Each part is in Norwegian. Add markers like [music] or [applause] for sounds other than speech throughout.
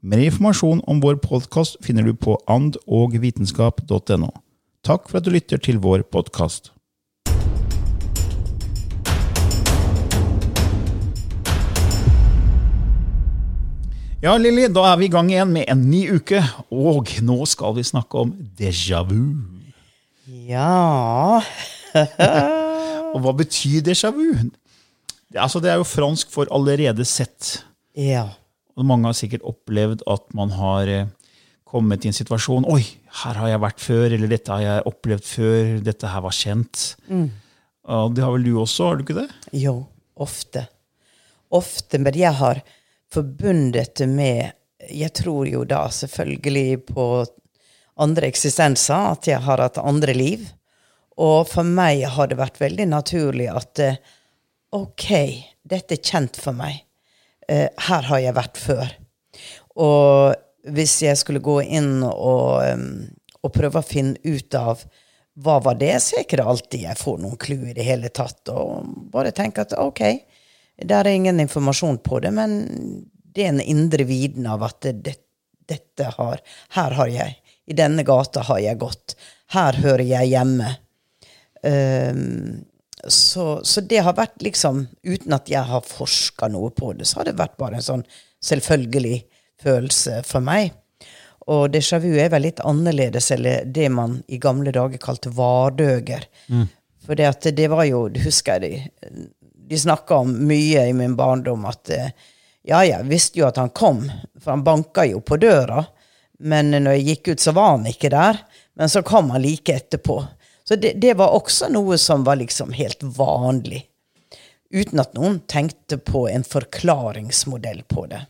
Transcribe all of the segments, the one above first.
Mer informasjon om vår podkast finner du på andogvitenskap.no. Takk for at du lytter til vår podkast. Ja, Lilly, da er vi i gang igjen med en ny uke, og nå skal vi snakke om déjà vu. Ja [laughs] Og hva betyr déjà vu? Altså, det er jo fransk for 'allerede sett'. Ja. Og mange har sikkert opplevd at man har eh, kommet i en situasjon 'Oi, her har jeg vært før', eller 'dette har jeg opplevd før', 'dette her var kjent'. Og det har vel du også, har du ikke det? Jo, ofte. Ofte, men jeg har forbundet det med Jeg tror jo da selvfølgelig på andre eksistenser, at jeg har hatt andre liv. Og for meg har det vært veldig naturlig at eh, OK, dette er kjent for meg. Eh, her har jeg vært før. Og hvis jeg skulle gå inn og, og prøve å finne ut av hva var det, så er ikke det alltid jeg får noen clou i det hele tatt. Og bare tenke at OK, der er ingen informasjon på det, men det er en indre viten av at det, dette har Her har jeg I denne gata har jeg gått. Her hører jeg hjemme. Um, så, så det har vært liksom Uten at jeg har forska noe på det, så har det vært bare en sånn selvfølgelig følelse for meg. Og déjà vu er vel litt annerledes, eller det man i gamle dager kalte vardøger. For det, det var jo, det husker jeg de, de snakka om mye i min barndom, at eh, ja, jeg visste jo at han kom, for han banka jo på døra. Men når jeg gikk ut, så var han ikke der. Men så kom han like etterpå. Så det, det var også noe som var liksom helt vanlig. Uten at noen tenkte på en forklaringsmodell på det.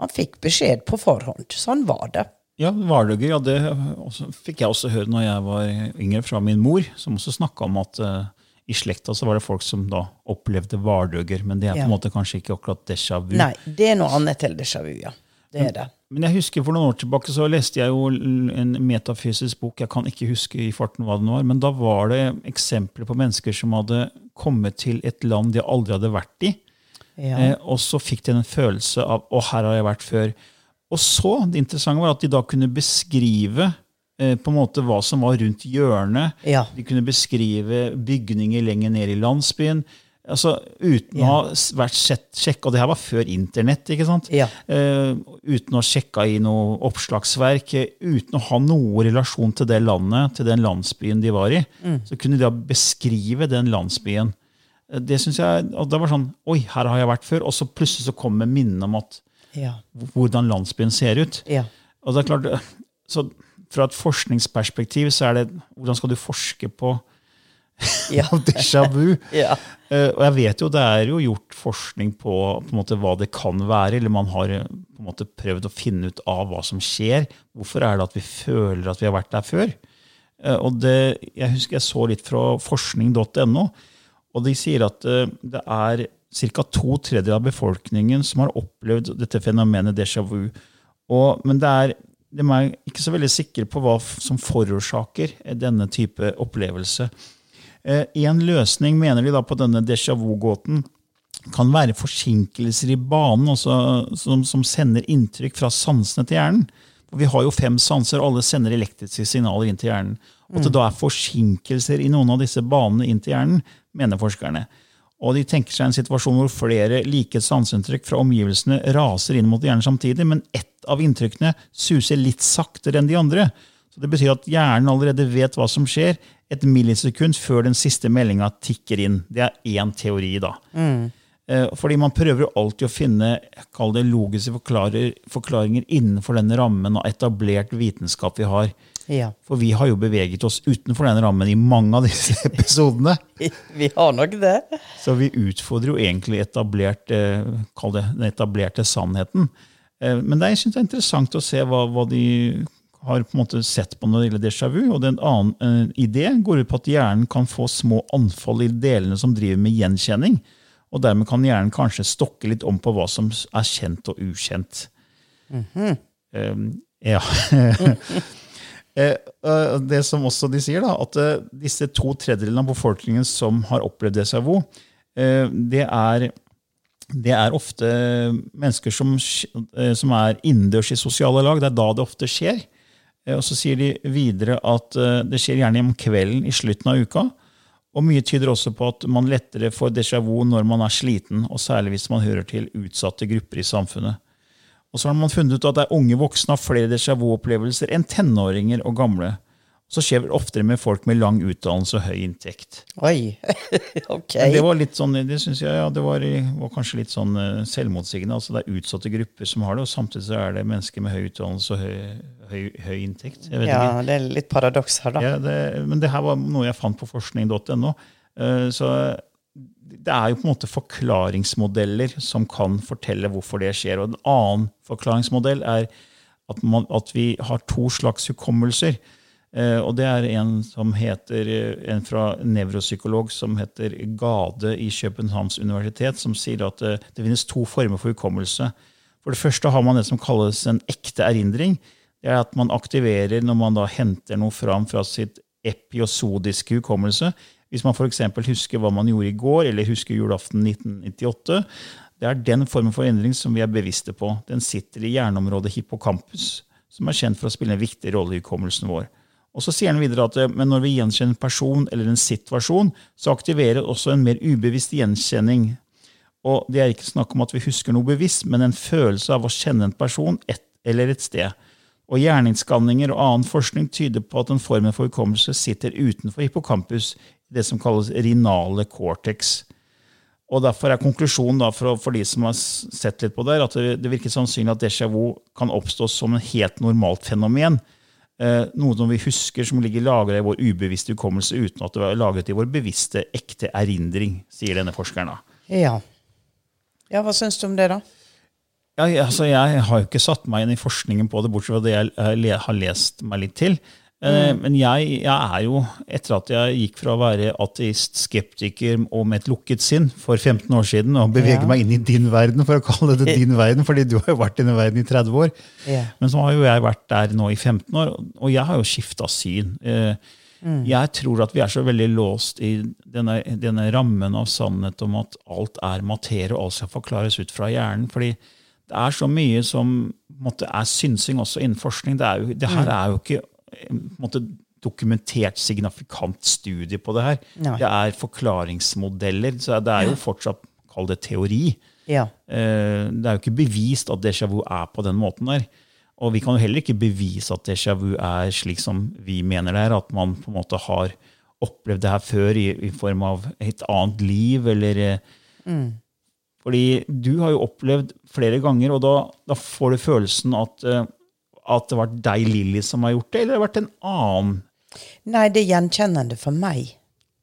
Man fikk beskjed på forhånd. Sånn var det. Ja, vardøger. Ja, det også, fikk jeg også høre når jeg var yngre, fra min mor, som også snakka om at eh, i slekta så var det folk som da opplevde vardøger. Men det er på Ja. en måte kanskje ikke akkurat déjà vu. Nei, det er noe annet til déjà vu, ja. Det er det. Men jeg husker for noen år tilbake så leste jeg jo en metafysisk bok. Jeg kan ikke huske i farten hva den var, men da var det eksempler på mennesker som hadde kommet til et land de aldri hadde vært i. Ja. Eh, og så fikk de en følelse av 'å, her har jeg vært før'. Og så, det interessante var at de da kunne beskrive eh, på en måte hva som var rundt hjørnet. Ja. De kunne beskrive bygninger lenger ned i landsbyen. Altså, uten å ha vært sjekka, og det her var før internett, ikke sant? Ja. Uh, uten å ha sjekka i noe oppslagsverk, uten å ha noe relasjon til det landet, til den landsbyen de var i, så kunne de da beskrive den landsbyen. Eh, Det synes jeg, og det var sånn, oi, her har jeg vært før, og så plutselig så kommer minnet om at, Ja. hvordan landsbyen ser ut. Ja. Og det er klart, eh, så fra et forskningsperspektiv så er det, hvordan skal du forske på [laughs] Ja. déjà vu? Ja. Eh, og jeg vet jo det er jo gjort forskning på, på måte, hva det kan være, eller man har eh, måte prøvd å finne ut av hva som skjer. Hvorfor er det at vi føler at vi har vært der før? Eh, og det, jeg husker jeg så litt fra forskning.no, og de sier at det er ca. to tredjedeler av befolkningen som har opplevd dette fenomenet déjà vu. Og, men det er de er ikke så veldig sikre på hva som forårsaker denne type opplevelse. Eh, En løsning mener de da på denne déjà vu-gåten kan være forsinkelser i banen altså, som, som sender inntrykk fra sansene til hjernen. For vi har jo fem sanser, og alle sender elektriske signaler inn til hjernen. At det da er forsinkelser i noen av disse banene inn til hjernen, mener forskerne. Og de tenker seg en situasjon hvor flere like sanseinntrykk fra omgivelsene raser inn mot hjernen samtidig, men ett av inntrykkene suser litt saktere enn de andre. Så Det betyr at hjernen allerede vet hva som skjer et millisekund før den siste meldinga tikker inn. Det er én teori, da. Mm. Fordi man prøver jo alltid å finne kall det logiske forklaringer innenfor den rammen av etablert vitenskap vi har. Ja. For vi har jo beveget oss utenfor den rammen i mange av disse [laughs] episodene. [laughs] Vi har nok det. Så vi utfordrer jo egentlig etablert, eh, kall det, den etablerte sannheten. Eh, Men det er, jeg synes det er interessant å se hva, hva de har på en måte sett på når det gjelder déjà vu. Og den annen eh, idé går ut på at hjernen kan få små anfall i delene som driver med gjenkjenning. Og dermed kan hjernen kanskje stokke litt om på hva som er kjent og ukjent. Mm -hmm. um, ja. [laughs] det som også de sier, da, at eh, disse to tredjedelene av befolkningen som har opplevd déjà vu, eh, det er, det er ofte mennesker som, eh, som er innendørs i sosiale lag. Det er da det ofte skjer. Eh, Og så sier de videre at eh, det skjer gjerne om kvelden i slutten av uka. Og mye tyder også på at man lettere får déjà vu når man er sliten, og særlig hvis man hører til utsatte grupper i samfunnet. Og så har man funnet ut at det er unge voksne har flere déjà vu-opplevelser enn tenåringer og gamle. Så skjer det oftere med folk med lang utdannelse og høy inntekt. Oi. [laughs] ok. Men det var litt sånn, det synes jeg, ja, det var, var kanskje litt sånn eh, selvmotsigende. altså Det er utsatte grupper som har det, og samtidig så er det mennesker med høy utdannelse og høy, høy, høy inntekt. Ja, ikke. det er litt paradoks her, da. Ja, det, men det her var noe jeg fant på forskning.no. eh, Så det er jo på en måte forklaringsmodeller som kan fortelle hvorfor det skjer. Og en annen forklaringsmodell er at, man, at vi har to slags hukommelser. Eh, Og det er en som heter, eh, en fra nevropsykolog som heter Gade i Københavns universitet, som sier at det, det finnes to former for hukommelse. For det første har man det som kalles en ekte erindring. Det er at man aktiverer når man da henter noe fram fra sitt epiosodiske hukommelse. Hvis man f.eks. husker hva man gjorde i går, eller husker julaften 1998. Det er den formen for endring som vi er bevisste på. Den sitter i hjerneområdet hippocampus, som er kjent for å spille en viktig rolle i hukommelsen vår. Og så sier han videre at eh, men når vi gjenkjenner en person eller en situasjon, så aktiverer også en mer ubevisst gjenkjenning. Og det er ikke snakk om at vi husker noe bevisst, men en følelse av å kjenne en person et, eller et sted. Og Gjerningsskanninger og annen forskning tyder på at den formen for hukommelse sitter utenfor hippocampus, det som kalles rinale cortex. Og Derfor er konklusjonen da for, for de som har sett litt på det, at det, det virker sannsynlig at déjà vu kan oppstå som en helt normalt fenomen. Eh, noe som vi husker som ligger lagra i vår ubevisste hukommelse uten at det var lagret i vår bevisste, ekte erindring, sier denne forskeren. da. Ja. ja, hva syns du om det, da? Ja, altså, jeg har jo ikke satt meg inn i forskningen på det, bortsett fra det jeg eh, har lest meg litt til. Eh, Men jeg, jeg er jo, etter at jeg gikk fra å være ateist, skeptiker og med et lukket sinn for 15 år siden, og beveger Ja. meg inn i din verden, for å kalle det [laughs] din verden, fordi du har jo vært i den verden i 30 år. Yeah. Men så har jo jeg vært der nå i 15 år, og jeg har jo skifta syn. Eh, Jeg tror at vi er så veldig låst i denne, denne rammen av sannhet om at alt er materie, og alt skal forklares ut fra hjernen. fordi det er så mye som måtte, er synsing også innen forskning. Det, jo, det her er jo ikke måte, dokumentert signifikant studie på det her. Nei. Det er forklaringsmodeller. så Det er jo fortsatt, kall det teori. Ja. Eh, Det er jo ikke bevist at déjà vu er på den måten der. Og vi kan jo heller ikke bevise at déjà vu er slik som vi mener det er, at man på en måte har opplevd det her før i, i form av et annet liv, eller mm. Fordi du har jo opplevd flere ganger, og da, da får du følelsen at, eh, at det var deg, Lilly, som har gjort det, eller det har vært en annen Nei, det er gjenkjennende for meg.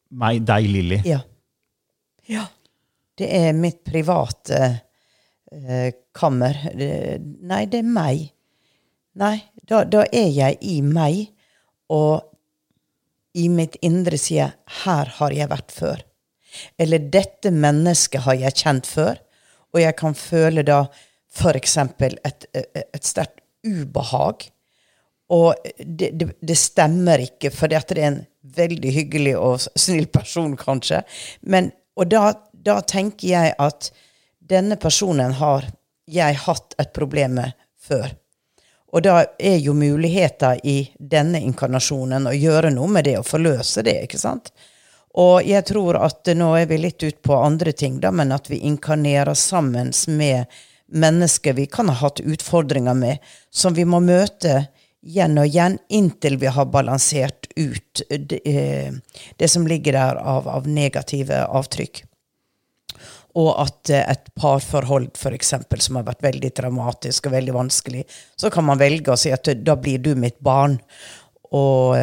meg, deg, Lilly. Ja. Ja. Det er mitt private eh, kammer. Det, nei, det er meg. Nei, da, da er jeg i meg, og i mitt indre sier jeg, 'her har jeg vært før'. Eller 'dette mennesket har jeg kjent før'. Og jeg kan føle da f.eks. et, et sterkt ubehag. Og det, det, det stemmer ikke, for det er en veldig hyggelig og snill person, kanskje. Men, og da, da tenker jeg at denne personen har jeg hatt et problem med før. Og da er jo muligheter i denne inkarnasjonen å gjøre noe med det og forløse det. ikke sant? Og jeg tror at nå er vi litt ut på andre ting, da, men at vi inkarnerer sammen med mennesker vi kan ha hatt utfordringer med, som vi må møte igjen og igjen inntil vi har balansert ut det, eh, det som ligger der av, av, negative avtrykk. Og at eh, et parforhold for eksempel, som har vært veldig traumatisk og veldig vanskelig, så kan man velge å si at da blir du mitt barn. Og,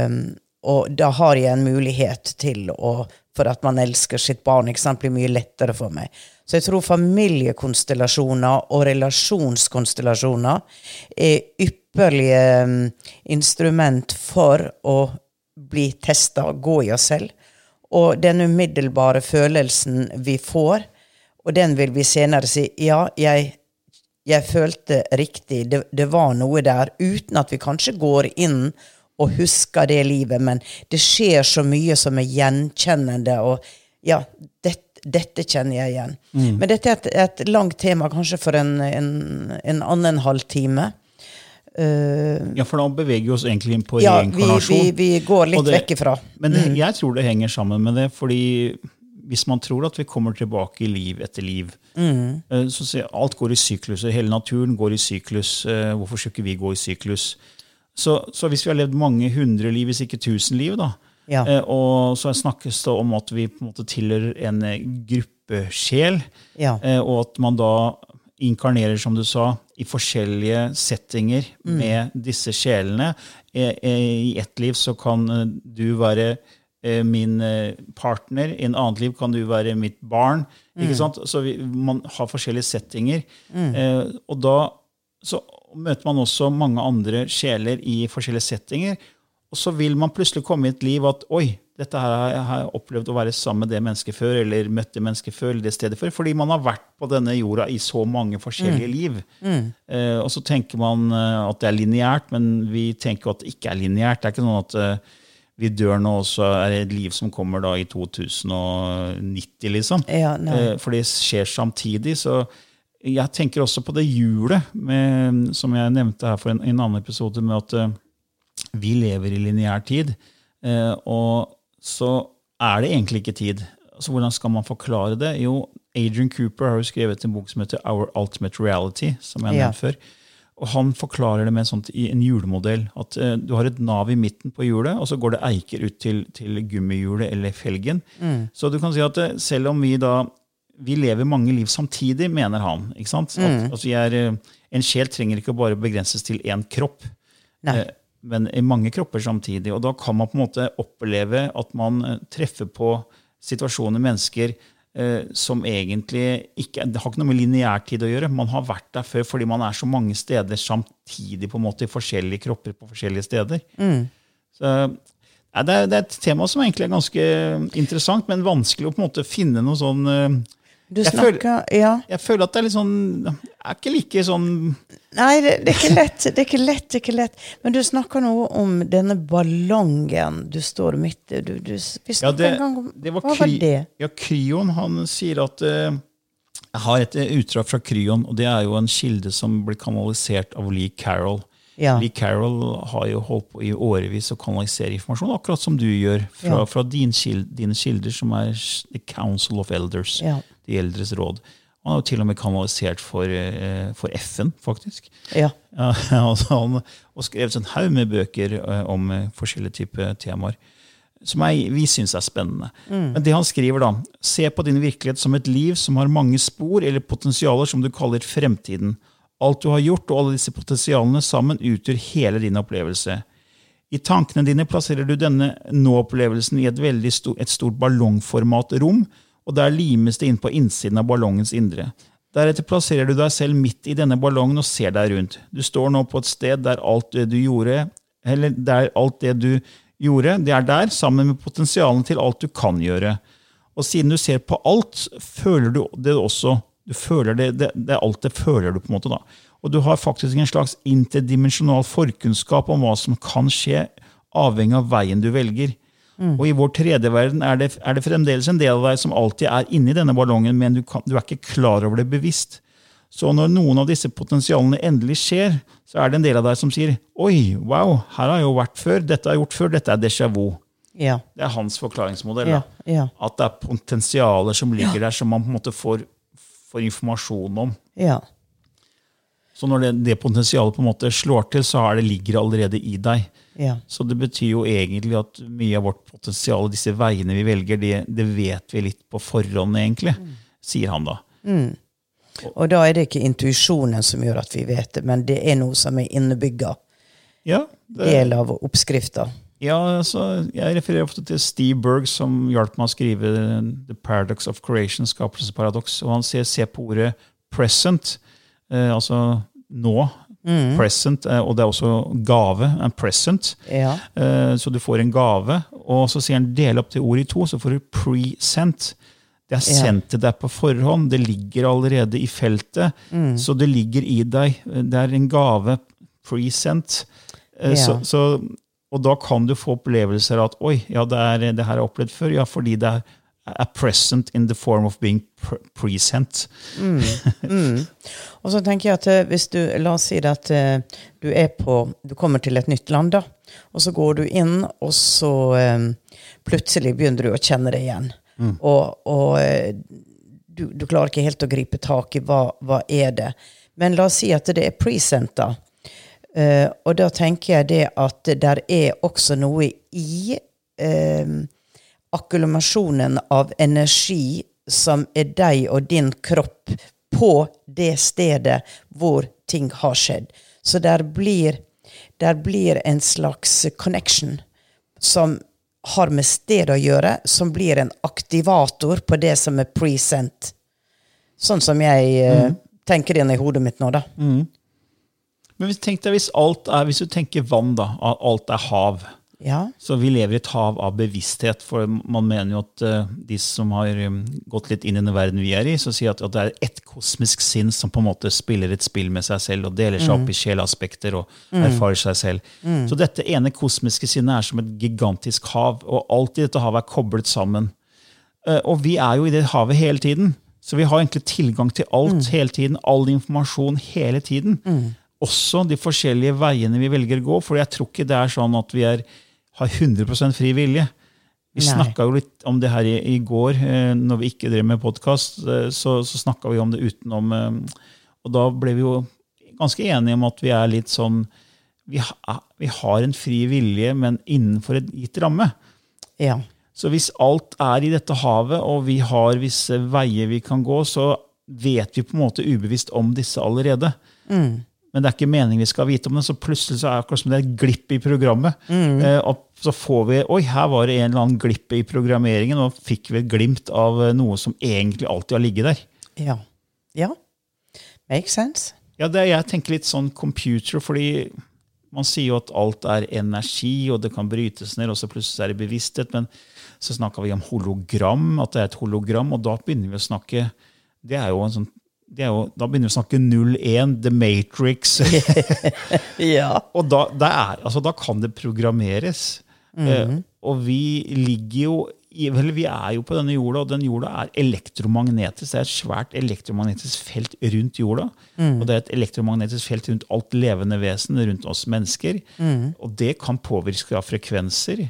og da har jeg en mulighet til å For at man elsker sitt barn, ikke sant, blir mye lettere for meg. Så jeg tror familiekonstellasjoner og relasjonskonstellasjoner er ypperlige mm, instrument for å bli testa, gå i oss selv. Og den umiddelbare følelsen vi får, og den vil vi senere si ja, jeg, jeg følte riktig, det, det var noe der, uten at vi kanskje går inn og husker det livet, men det skjer så mye som er gjenkjennende. og ja, dette dette kjenner jeg igjen. Mm. Men dette er et, et, langt tema, kanskje for en, en, en annen halvtime. Uh, ja, for da beveger vi oss egentlig inn på ja, reinkarnasjon. Vi, vi, vi går litt det, vekk ifra. Men det, mm. jeg tror det henger sammen med det. fordi hvis man tror at vi kommer tilbake i liv etter liv mm. uh, så Alt går i sykluser. Hele naturen går i syklus. Uh, hvorfor skulle ikke vi gå i syklus? Så, så, hvis vi har levd mange hundre liv, hvis ikke tusen liv, da, ja. Eh, og så snakkes det om at vi på en måte tilhører en eh, gruppesjel, ja. Eh, og at man da inkarnerer, som du sa, i forskjellige settinger mm. med disse sjelene. I ett liv så kan du være min partner, i en annet liv kan du være mitt barn. Mm. ikke sant? Så vi, man har forskjellige settinger. Mm. og da så møter man også mange andre sjeler i forskjellige settinger. Og så vil man plutselig komme i et liv at oi, dette her har jeg opplevd å være sammen med det mennesket før, eller møtt det mennesket før, eller det stedet før. Fordi man har vært på denne jorda i så mange forskjellige mm. liv. Mm. Eh, og så tenker man uh, at det er lineært, men vi tenker at det ikke er lineært. Det er ikke sånn at uh, vi dør nå, og så er det et liv som kommer da i 2090, liksom. Ja, eh, for det skjer samtidig. så jeg tenker også på det hjulet, som jeg nevnte her for en, en annen episode, med at uh, vi lever i lineær tid. Uh, og så er det egentlig ikke tid. Så hvordan skal man forklare det? Jo, Adrian Cooper har jo skrevet en bok som heter Our Ultimate Reality. som jeg ja. før. Og Han forklarer det med sånt, i en hjulmodell. At uh, Du har et nav i midten på hjulet, og så går det eiker ut til, til gummihjulet eller felgen. Mm. Så du kan si at uh, selv om vi da vi lever mange liv samtidig, mener han. ikke sant? At, mm. altså, er, en sjel trenger ikke bare begrenses til én kropp. Nei men i mange kropper samtidig. Og da kan man på en måte oppleve at man eh, treffer på situasjoner, mennesker, eh, som egentlig ikke Det har ikke noe med lineærtid å gjøre. Man har vært der før fordi man er så mange steder samtidig, på en måte, i forskjellige kropper på forskjellige steder. Mm. Så, ja, det, er, det, er, et tema som egentlig er ganske interessant, men vanskelig å på en måte finne noe sånn eh, du snakker, jeg føler, ja. jeg føler at det er litt sånn er ikke like sånn Nei, det, det, er ikke lett. Det er ikke lett, det er ikke lett. Men du snakker noe om denne ballongen du står midt i. Du, du, vi ja, det, en gang om det var Hva var det? Ja, Kryon han sier at uh, Jeg har et utdrag fra Kryon, og det er jo en kilde som blir kanalisert av Lee Carroll. Ja. Lee Carroll har jo holdt på i årevis å kanalisere informasjon, akkurat som du gjør, fra, ja. fra din kilde, dine kilder, som er The Council of Elders, ja. De eldres råd. Han har jo til og med kanalisert for, eh, for FN, faktisk. Ja. [laughs] altså han, og skrevet en haug med bøker eh, om eh, forskjellige typer temaer. Som jeg, vi syns er spennende. Mm. Men det han skriver da, Se på din virkelighet som et liv som har mange spor eller potensialer som du kaller fremtiden. Alt du har gjort, og alle disse potensialene sammen utgjør hele din opplevelse. I tankene dine plasserer du denne nå-opplevelsen i et veldig stort, et stort ballongformat rom, og der limes det inn på innsiden av ballongens indre. Deretter plasserer du deg selv midt i denne ballongen og ser deg rundt. Du står nå på et sted der alt det du gjorde, eller der alt det du gjorde, det er der, sammen med potensialen til alt du kan gjøre. Og siden du ser på alt, føler du det også Du føler det, det, det er alt det føler du, på en måte. da. Og du har faktisk en slags interdimensjonal forkunnskap om hva som kan skje, avhengig av veien du velger. Og i vår tredje verden er det, er det fremdeles en del av deg som alltid er inni denne ballongen, men du, kan, du er ikke klar over det bevisst. Så når noen av disse potensialene endelig skjer, så er det en del av deg som sier Oi, wow, her har jeg jo vært før. Dette har jeg gjort før. Dette er déjà vu. Ja. Det er hans forklaringsmodell. Ja. Ja. At det er potensialer som ligger der, som man på en måte får, får informasjon om. Ja. Så når det, det potensialet på en måte slår til, så det ligger allerede i deg. Ja. Så det betyr jo egentlig at mye av vårt potensial, disse veiene vi velger, det, det vet vi litt på forhånd, egentlig, sier han da. Og da er det ikke intuisjonen som gjør at vi vet det, men det er noe som er innebygga. Ja, det, Del av oppskrifta. ja altså, jeg refererer ofte til Steve Berg, som hjalp meg å skrive The Paradox of Creation, skapelsesparadoks, og han ser, ser på ordet present, eh, altså nå, present, eh, og det er også gave, en present. Ja. Eh, Så du får en gave, og så sier han del opp det ordet i to, så får du pre-sendt. Det er Ja. sendt til deg på forhånd, det ligger allerede i feltet, så det ligger i deg. Det er en gave pre-sendt. Eh, Så, så, og da kan du få opplevelser av at oi, ja, det, er, det her har jeg opplevd før, ja, fordi det er, er present in the form of being pre- present. Mm. Mm. Og så tenker jeg at eh, hvis du, la oss si det at eh, du er på, du kommer til et nytt land da, og så går du inn, og så eh, plutselig begynner du å kjenne det igjen. Og, og eh, du, du klarer ikke helt å gripe tak i hva, hva er det. Men la oss si at det er present da. Uh, og da tenker jeg det at der er også noe i eh, akkumulasjonen av energi som er deg og din kropp på det stedet hvor ting har skjedd. Så der blir, der blir en slags connection som har med stedet å gjøre, som blir en aktivator på det som er present. Sånn som jeg eh, tenker inn i hodet mitt nå, da. Men hvis, tenk deg, hvis, alt er, hvis du tenker vann, da, alt er hav, Ja. Så vi lever i et hav av bevissthet, for man mener jo at uh, de som har um, gått litt inn i den verden vi er i, så sier at, at det er ett kosmisk sinn som på en måte spiller et spill med seg selv og deler seg opp i sjelaspekter og erfarer seg selv. Så dette ene kosmiske sinnet er som et gigantisk hav, og alt i dette havet er koblet sammen. Uh, og vi er jo i det havet hele tiden. Så vi har egentlig tilgang til alt hele tiden. All informasjon hele tiden. Også de forskjellige veiene vi velger å gå. For jeg tror ikke det er sånn at vi er, har 100% fri vilje. Vi snakka jo litt om det her i, i går, eh, når vi ikke drev med podkast. Eh, så så snakka vi om det utenom. Eh, og da ble vi jo ganske enige om at vi er litt sånn Vi, ha, vi har en fri vilje, men innenfor en gitt ramme. Ja. Så hvis alt er i dette havet, og vi har visse veier vi kan gå, så vet vi på en måte ubevisst om disse allerede. Men det er ikke meningen vi skal vite om det, så plutselig så er det akkurat som det er et glipp i programmet. Eh, og så får vi Oi, her var det en eller annen glipp i programmeringen, og fikk vi et glimt av eh, noe som egentlig alltid har ligget der. Ja. Ja. Makes sense. Ja, det, jeg tenker litt sånn computer, fordi man sier jo at alt er energi, og det kan brytes ned, og så plutselig er det bevissthet. Men så snakka vi om hologram, at det er et hologram, og da begynner vi å snakke det er jo en sånn jo, Da begynner vi å snakke 01, The Matrix. [laughs] Ja. og da, er, altså, da kan det programmeres. Eh, og vi ligger jo vel, Vi er jo på denne jorda, og den jorda er elektromagnetisk. Det er et svært elektromagnetisk felt rundt jorda. Og det er et elektromagnetisk felt rundt alt levende vesen, rundt oss mennesker. Og det kan påvirke av frekvenser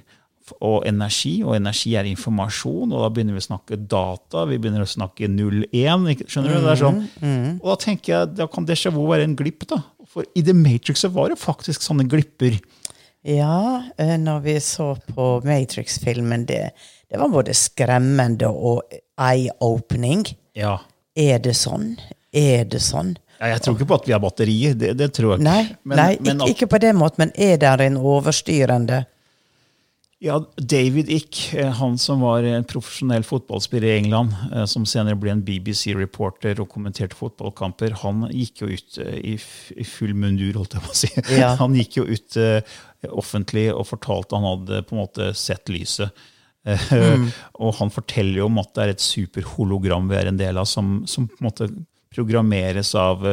og energi, og energi er informasjon, og da begynner vi å snakke data, vi begynner å snakke 01. ikke- Skjønner du? Det er sånn. Og da tenker jeg, da kan déjà vu være en glipp. da. For i The Matrix så var det faktisk sånne glipper. Ja, eh, når vi så på Matrix-filmen, det, det var både skremmende og eye-opening. Ja. Er det sånn? Er det sånn? Ja, jeg tror ikke på at vi har batterier. Det, det tror jeg ikke. Nei, Men- nei men ikke, ikke på den måten, men er det en overstyrende Ja, David Ick, eh, han som var en profesjonell fotballspiller i England, eh, som senere ble en BBC-reporter og kommenterte fotballkamper, han gikk jo ut eh, i, full mundur, holdt jeg på å si. Ja. [laughs] Han gikk jo ut offentlig og fortalte han hadde på en måte sett lyset. Mm. [laughs] Og han forteller jo om at det er et superhologram vi er en del av, som, som på en måte programmeres av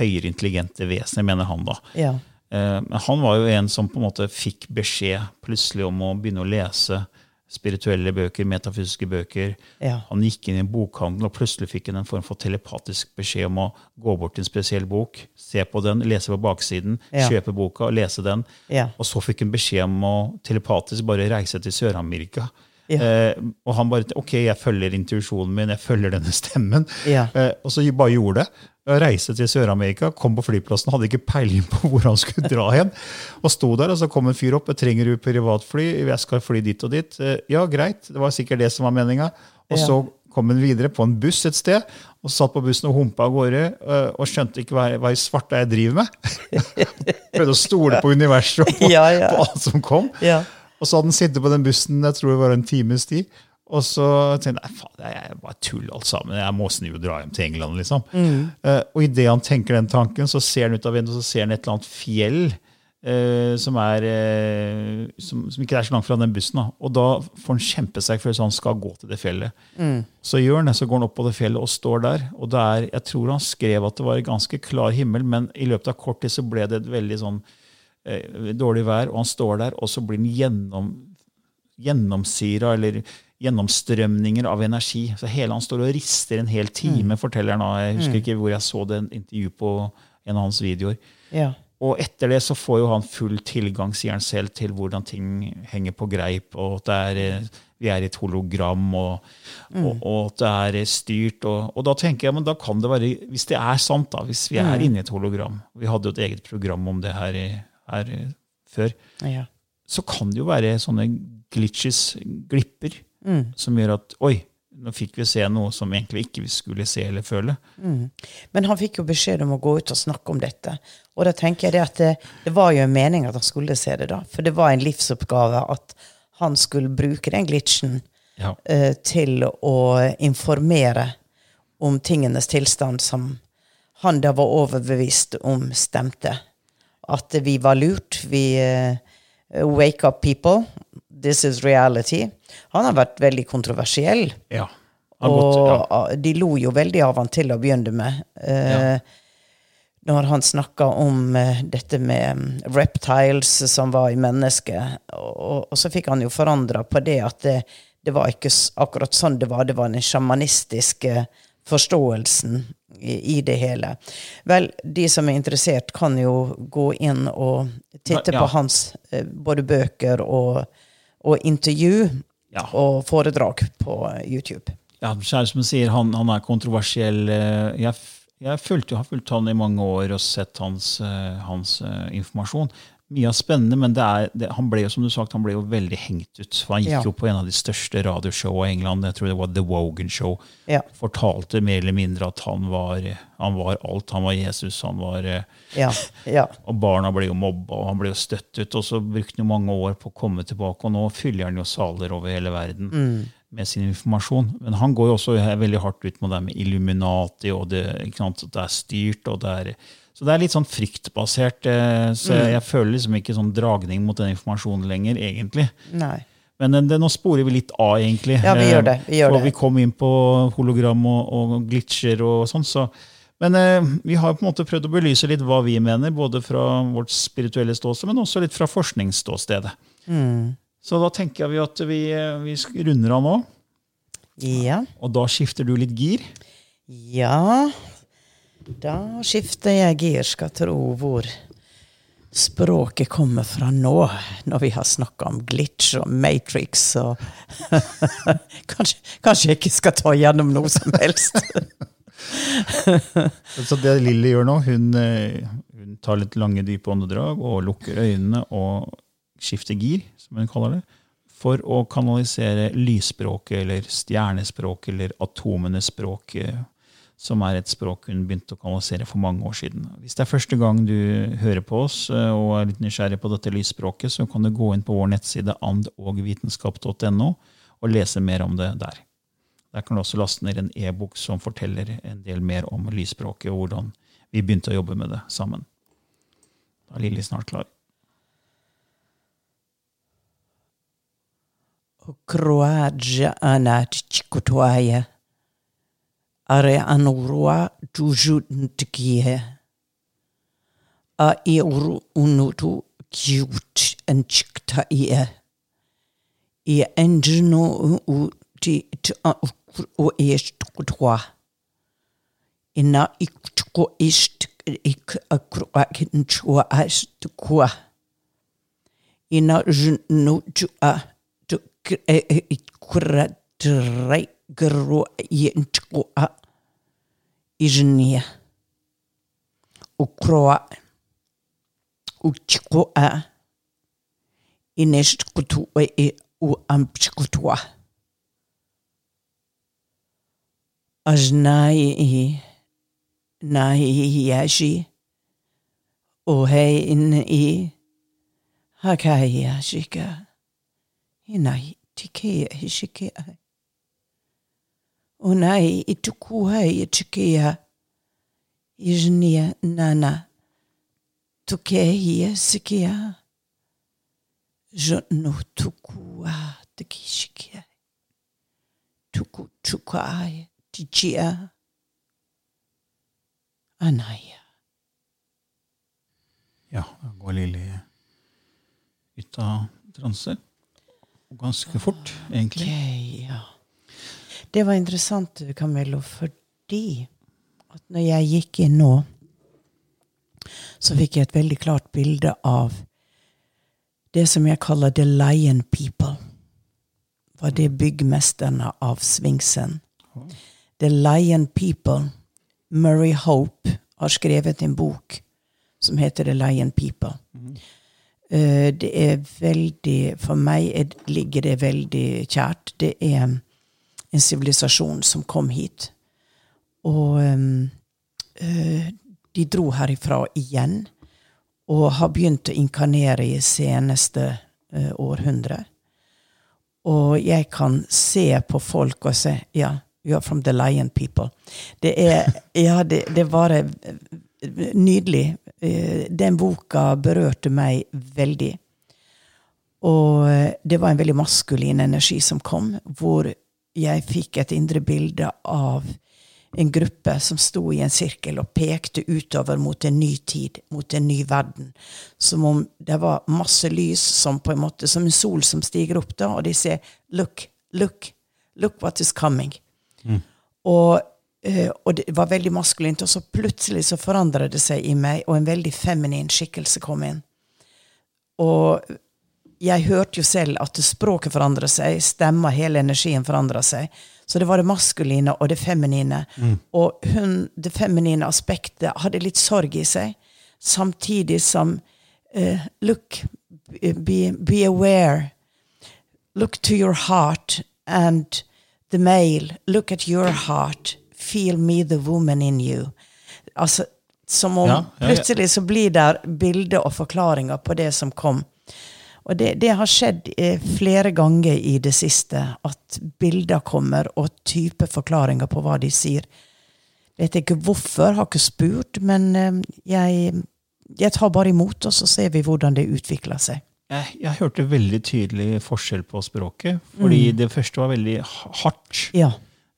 høyere intelligente vesener, mener han da. Ja. Eh, han var jo en som på en måte fikk beskjed plutselig om å begynne å lese spirituelle bøker, metafysiske bøker. Ja. Han gikk inn i en bokhandel, og plutselig fikk han en form for telepatisk beskjed om å gå bort til en spesiell bok, se på den, lese på baksiden, Ja. kjøpe boka og lese den. Ja. Og så fikk han beskjed om å telepatisk bare reise til Sør-Amerika. Ja. Eh, og han bare Ok, jeg følger intuisjonen min, jeg følger denne stemmen. Ja. Eh, og så bare gjorde det. Jeg Reiste til Sør-Amerika, kom på flyplassen, hadde ikke peiling på [laughs] hvor han skulle dra hen. Og sto der, og så kom en fyr opp. 'Trenger du privatfly? Jeg skal fly dit og dit.' Eh, ja, greit. Det var sikkert det som var meninga. Og Ja. så kom han videre på en buss et sted, og satt på bussen og humpa av gårde. eh, og skjønte ikke hva, hva i svarte jeg driver med. [laughs] Prøvde å stole på universet og på, [laughs] Ja, ja. på alt som kom. Ja. Og så hadde han sittet på den bussen jeg tror det var en times tid. Og så tenkte jeg faen, det er bare tull alt sammen. Jeg må snu og dra hjem til England. liksom. Eh, og idet han tenker den tanken, så ser han ut av vinduet så ser han et eller annet fjell uh, som, er, uh, som, som ikke er så langt fra den bussen. da. Og da får han kjempesterk følelse han skal gå til det fjellet. Så gjør han det, så går han opp på det fjellet og står der. Og det er, jeg tror han skrev at det var ganske klar himmel, men i løpet av kort tid så ble det et veldig sånn dårlig vær, og han står der, og så blir han gjennom, gjennomsyra eller gjennomstrømninger av energi. Så hele Han står og rister en hel time, forteller han. Jeg husker ikke hvor jeg så det intervju på en av hans videoer. Ja. Og etter det så får jo han full tilgang, sier han selv, til hvordan ting henger på greip, og at det er, eh, vi er i et hologram, og, og, og at det er eh, styrt. Og, og da tenker jeg, men da kan det være, hvis det er sant, da, hvis vi er inne i et hologram Vi hadde jo et eget program om det her, i- her eh, før. Ja. Så kan det jo være sånne glitches, glipper, som gjør at Oi, nå fikk vi se noe som egentlig ikke vi skulle se eller føle. Men han fikk jo beskjed om å gå ut og snakke om dette. Og da tenker jeg det at det, det var jo en mening at han skulle se det, da. For det var en livsoppgave at han skulle bruke den glitchen Ja. uh, til å informere om tingenes tilstand som han da var overbevist om stemte. At vi var lurt. Vi uh, Wake up, people. This is reality. Han har vært veldig kontroversiell. ja. og gått, Og ja. de lo jo veldig av han til å begynne med. Eh, Når han snakka om uh, dette med mm, reptiles som var i mennesket. Og, og så fikk han jo forandra på det at det, det var ikke akkurat sånn det var. Det var den sjamanistiske forståelsen i, det hele. Vel, de som er interessert, kan jo gå inn og titte Ja. på hans eh, både bøker og, og intervju Ja. og foredrag på YouTube. Ja, kjære som sier, han, han er kontroversiell. Eh, Jeg, jeg fulgte, har fulgt han i mange år og sett hans, eh, hans informasjon. Mye av spennende, men det er, det, han ble jo som du sagt, han ble jo veldig hengt ut. For han gikk Ja. jo på en av de største radioshowene i England. Jeg tror det var The Wogan Show. Ja. Fortalte mer eller mindre at han var, han var alt. Han var Jesus. han var... eh, Ja, ja. [laughs] og barna ble jo mobba, og han ble jo støttet. Og så brukte han jo mange år på å komme tilbake, og nå fyller han jo saler over hele verden med sin informasjon. Men han går jo også veldig hardt ut med det med Illuminati, og det, sant, det er styrt. og det er... Så det er litt sånn fryktbasert. eh, Så jeg, jeg føler liksom ikke sånn dragning mot den informasjonen lenger, egentlig. Nei. Men eh, det, nå sporer vi litt av, egentlig. Ja, vi gjør det, vi gjør For vi kom inn på hologram og, og glitcher og sånn. Så. Men eh, vi har på en måte prøvd å belyse litt hva vi mener, både fra vårt spirituelle ståsted, men også litt fra forskningsståstedet. Mm. Så da tenker vi at vi, eh, vi runder av nå. Ja. Og da skifter du litt gir. Ja Da skifter jeg gir, skal tro hvor språket kommer fra nå, når vi har snakka om glitch og matrix og [laughs] kanskje, kanskje jeg ikke skal ta gjennom noe som helst. [laughs] Så det Lilly gjør nå, hun, eh, hun tar litt lange, dype åndedrag og lukker øynene og skifter gir, som hun kaller det, for å kanalisere lysspråket eller stjernespråket eller atomenes språk, eh, som er et språk hun begynte å kanalisere for mange år siden. Hvis det er første gang du hører på oss eh, og er litt nysgjerrig på dette lysspråket, så kan du gå inn på vår nettside andogvitenskap.no og lese mer om det der. Der kan du også laste ned en e-bok som forteller en del mer om lysspråket og hvordan vi begynte å jobbe med det sammen. Da er Lilly snart klar. Are anurua tujuntikie. A iuru unutu kiut enchikta ie. I enjino u ti o est kutwa. Ina ikutko ist ik akruak nchua est kwa. Ina jnu jua tu ikura drai gru yentqua ijnia. Ukroa uchqua inest kutu u ampchkutwa. Ajnai i nai yashi o hei in i hakai yashika inai tikea hishikea o nai i tuku hei i tikea ijnia nana tukehia sikia je no tuku a tikishikia tuku tukai tichia anaya. Ja, da går Lilly ut av transe. Ganske fort, egentlig. Okay, ja. Det var interessant, Camillo, fordi at når jeg gikk inn nå, så fikk jeg et veldig klart bilde av det som jeg kaller the lion people. Var det byggmesterne av Svingsen. The lion people. Murray Hope har skrevet en bok som heter The Lion People. Eh, det er veldig For meg er, ligger det veldig kjært. Det er en sivilisasjon som kom hit. Og eh, de dro herifra igjen. Og har begynt å inkarnere i seneste uh, århundre. Og jeg kan se på folk og se Ja, you are from the lion people. Det er Ja, det, det var eh, nydelig. Eh, Den boka berørte meg veldig. Og eh, det var en veldig maskulin energi som kom, hvor jeg fikk et indre bilde av en gruppe som sto i en sirkel og pekte utover mot en ny tid, mot en ny verden. Som om det var masse lys, som på en måte, som en sol som stiger opp, da, og de sier 'look, look, look what is coming'. Og, eh, og det var veldig maskulint, og så plutselig så forandret det seg i meg, og en veldig feminin skikkelse kom inn. Og jeg hørte jo selv at språket forandrer seg, stemma, hele energien forandra seg. Så det var det maskuline og det feminine. Og hun, det feminine aspektet hadde litt sorg i seg, samtidig som uh, Look, be, be aware. Look to your heart and the male. Look at your heart. Feel me, the woman in you. Altså, som om Ja, ja, ja. plutselig så blir der bilder og forklaringer på det som kom. Og det, det har skjedd eh, flere ganger i det siste, at bilder kommer, og type forklaringer på hva de sier. Vet ikke hvorfor, har ikke spurt, men eh, jeg, jeg tar bare imot, og så ser vi hvordan det utvikler seg. Jeg, jeg hørte veldig tydelig forskjell på språket. Fordi det første var veldig hardt. Ja.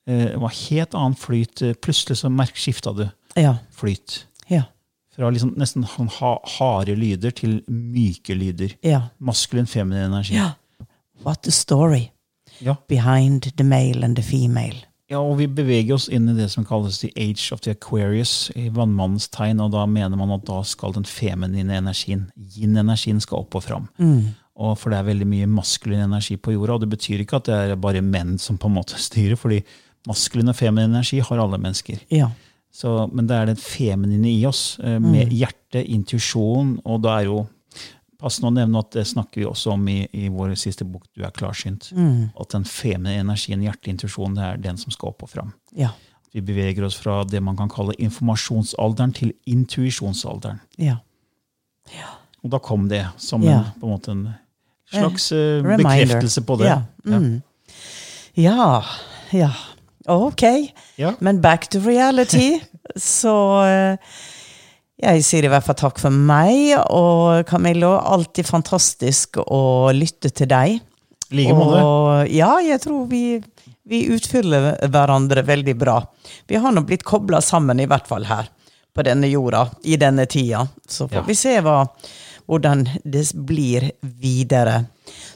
Eh, Det var helt annen flyt. Plutselig så skifta du Ja. flyt. Fra liksom nesten sånn ha, harde lyder til myke lyder. Ja. Maskulin, feminin energi. ja. What the story Ja. behind the male and the female? Ja, og vi beveger oss inn i det som kalles the age of the Aquarius, i vannmannens tegn, og da mener man at da skal den feminine energien, yin-energien, skal opp og fram. Og for det er veldig mye maskulin energi på jorda, og det betyr ikke at det er bare menn som på en måte styrer, fordi maskulin og feminin energi har alle mennesker. Ja. Så, men det er det feminine i oss, eh, med hjerte, intuisjon, og da er jo Passende å nevne at det snakker vi også om i, i vår siste bok, Du er klarsynt. At den feminine energien, hjerte, intuisjon, det er den som skal opp og fram. Ja. Vi beveger oss fra det man kan kalle informasjonsalderen til intuisjonsalderen. Ja. Og da kom det som Ja. en, på en, måte en slags eh, bekreftelse på det. Ja. Mm. Ja. Ja. Ok. Ja. Men back to reality. [laughs] Så eh, jeg sier i hvert fall takk for meg. Og Camillo, alltid fantastisk å lytte til deg. I like måte. Ja, jeg tror vi Vi utfyller hverandre veldig bra. Vi har nå blitt kobla sammen, i hvert fall her på denne jorda, i denne tida. Så får Ja. vi se hva, hvordan det blir videre.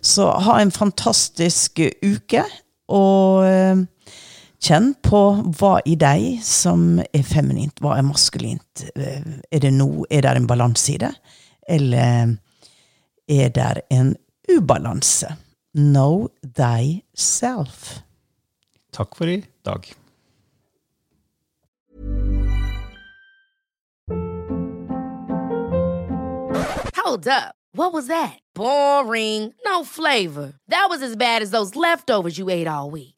Så ha en fantastisk uke, og eh, kjenn på hva i deg som er feminint, hva er maskulint. Eh, Er det noe, er det en balanse i det, eller er det en ubalanse? Know thyself. Takk for i dag. Hold up. What was that? Boring. No flavor. That was as bad as those leftovers you ate all week.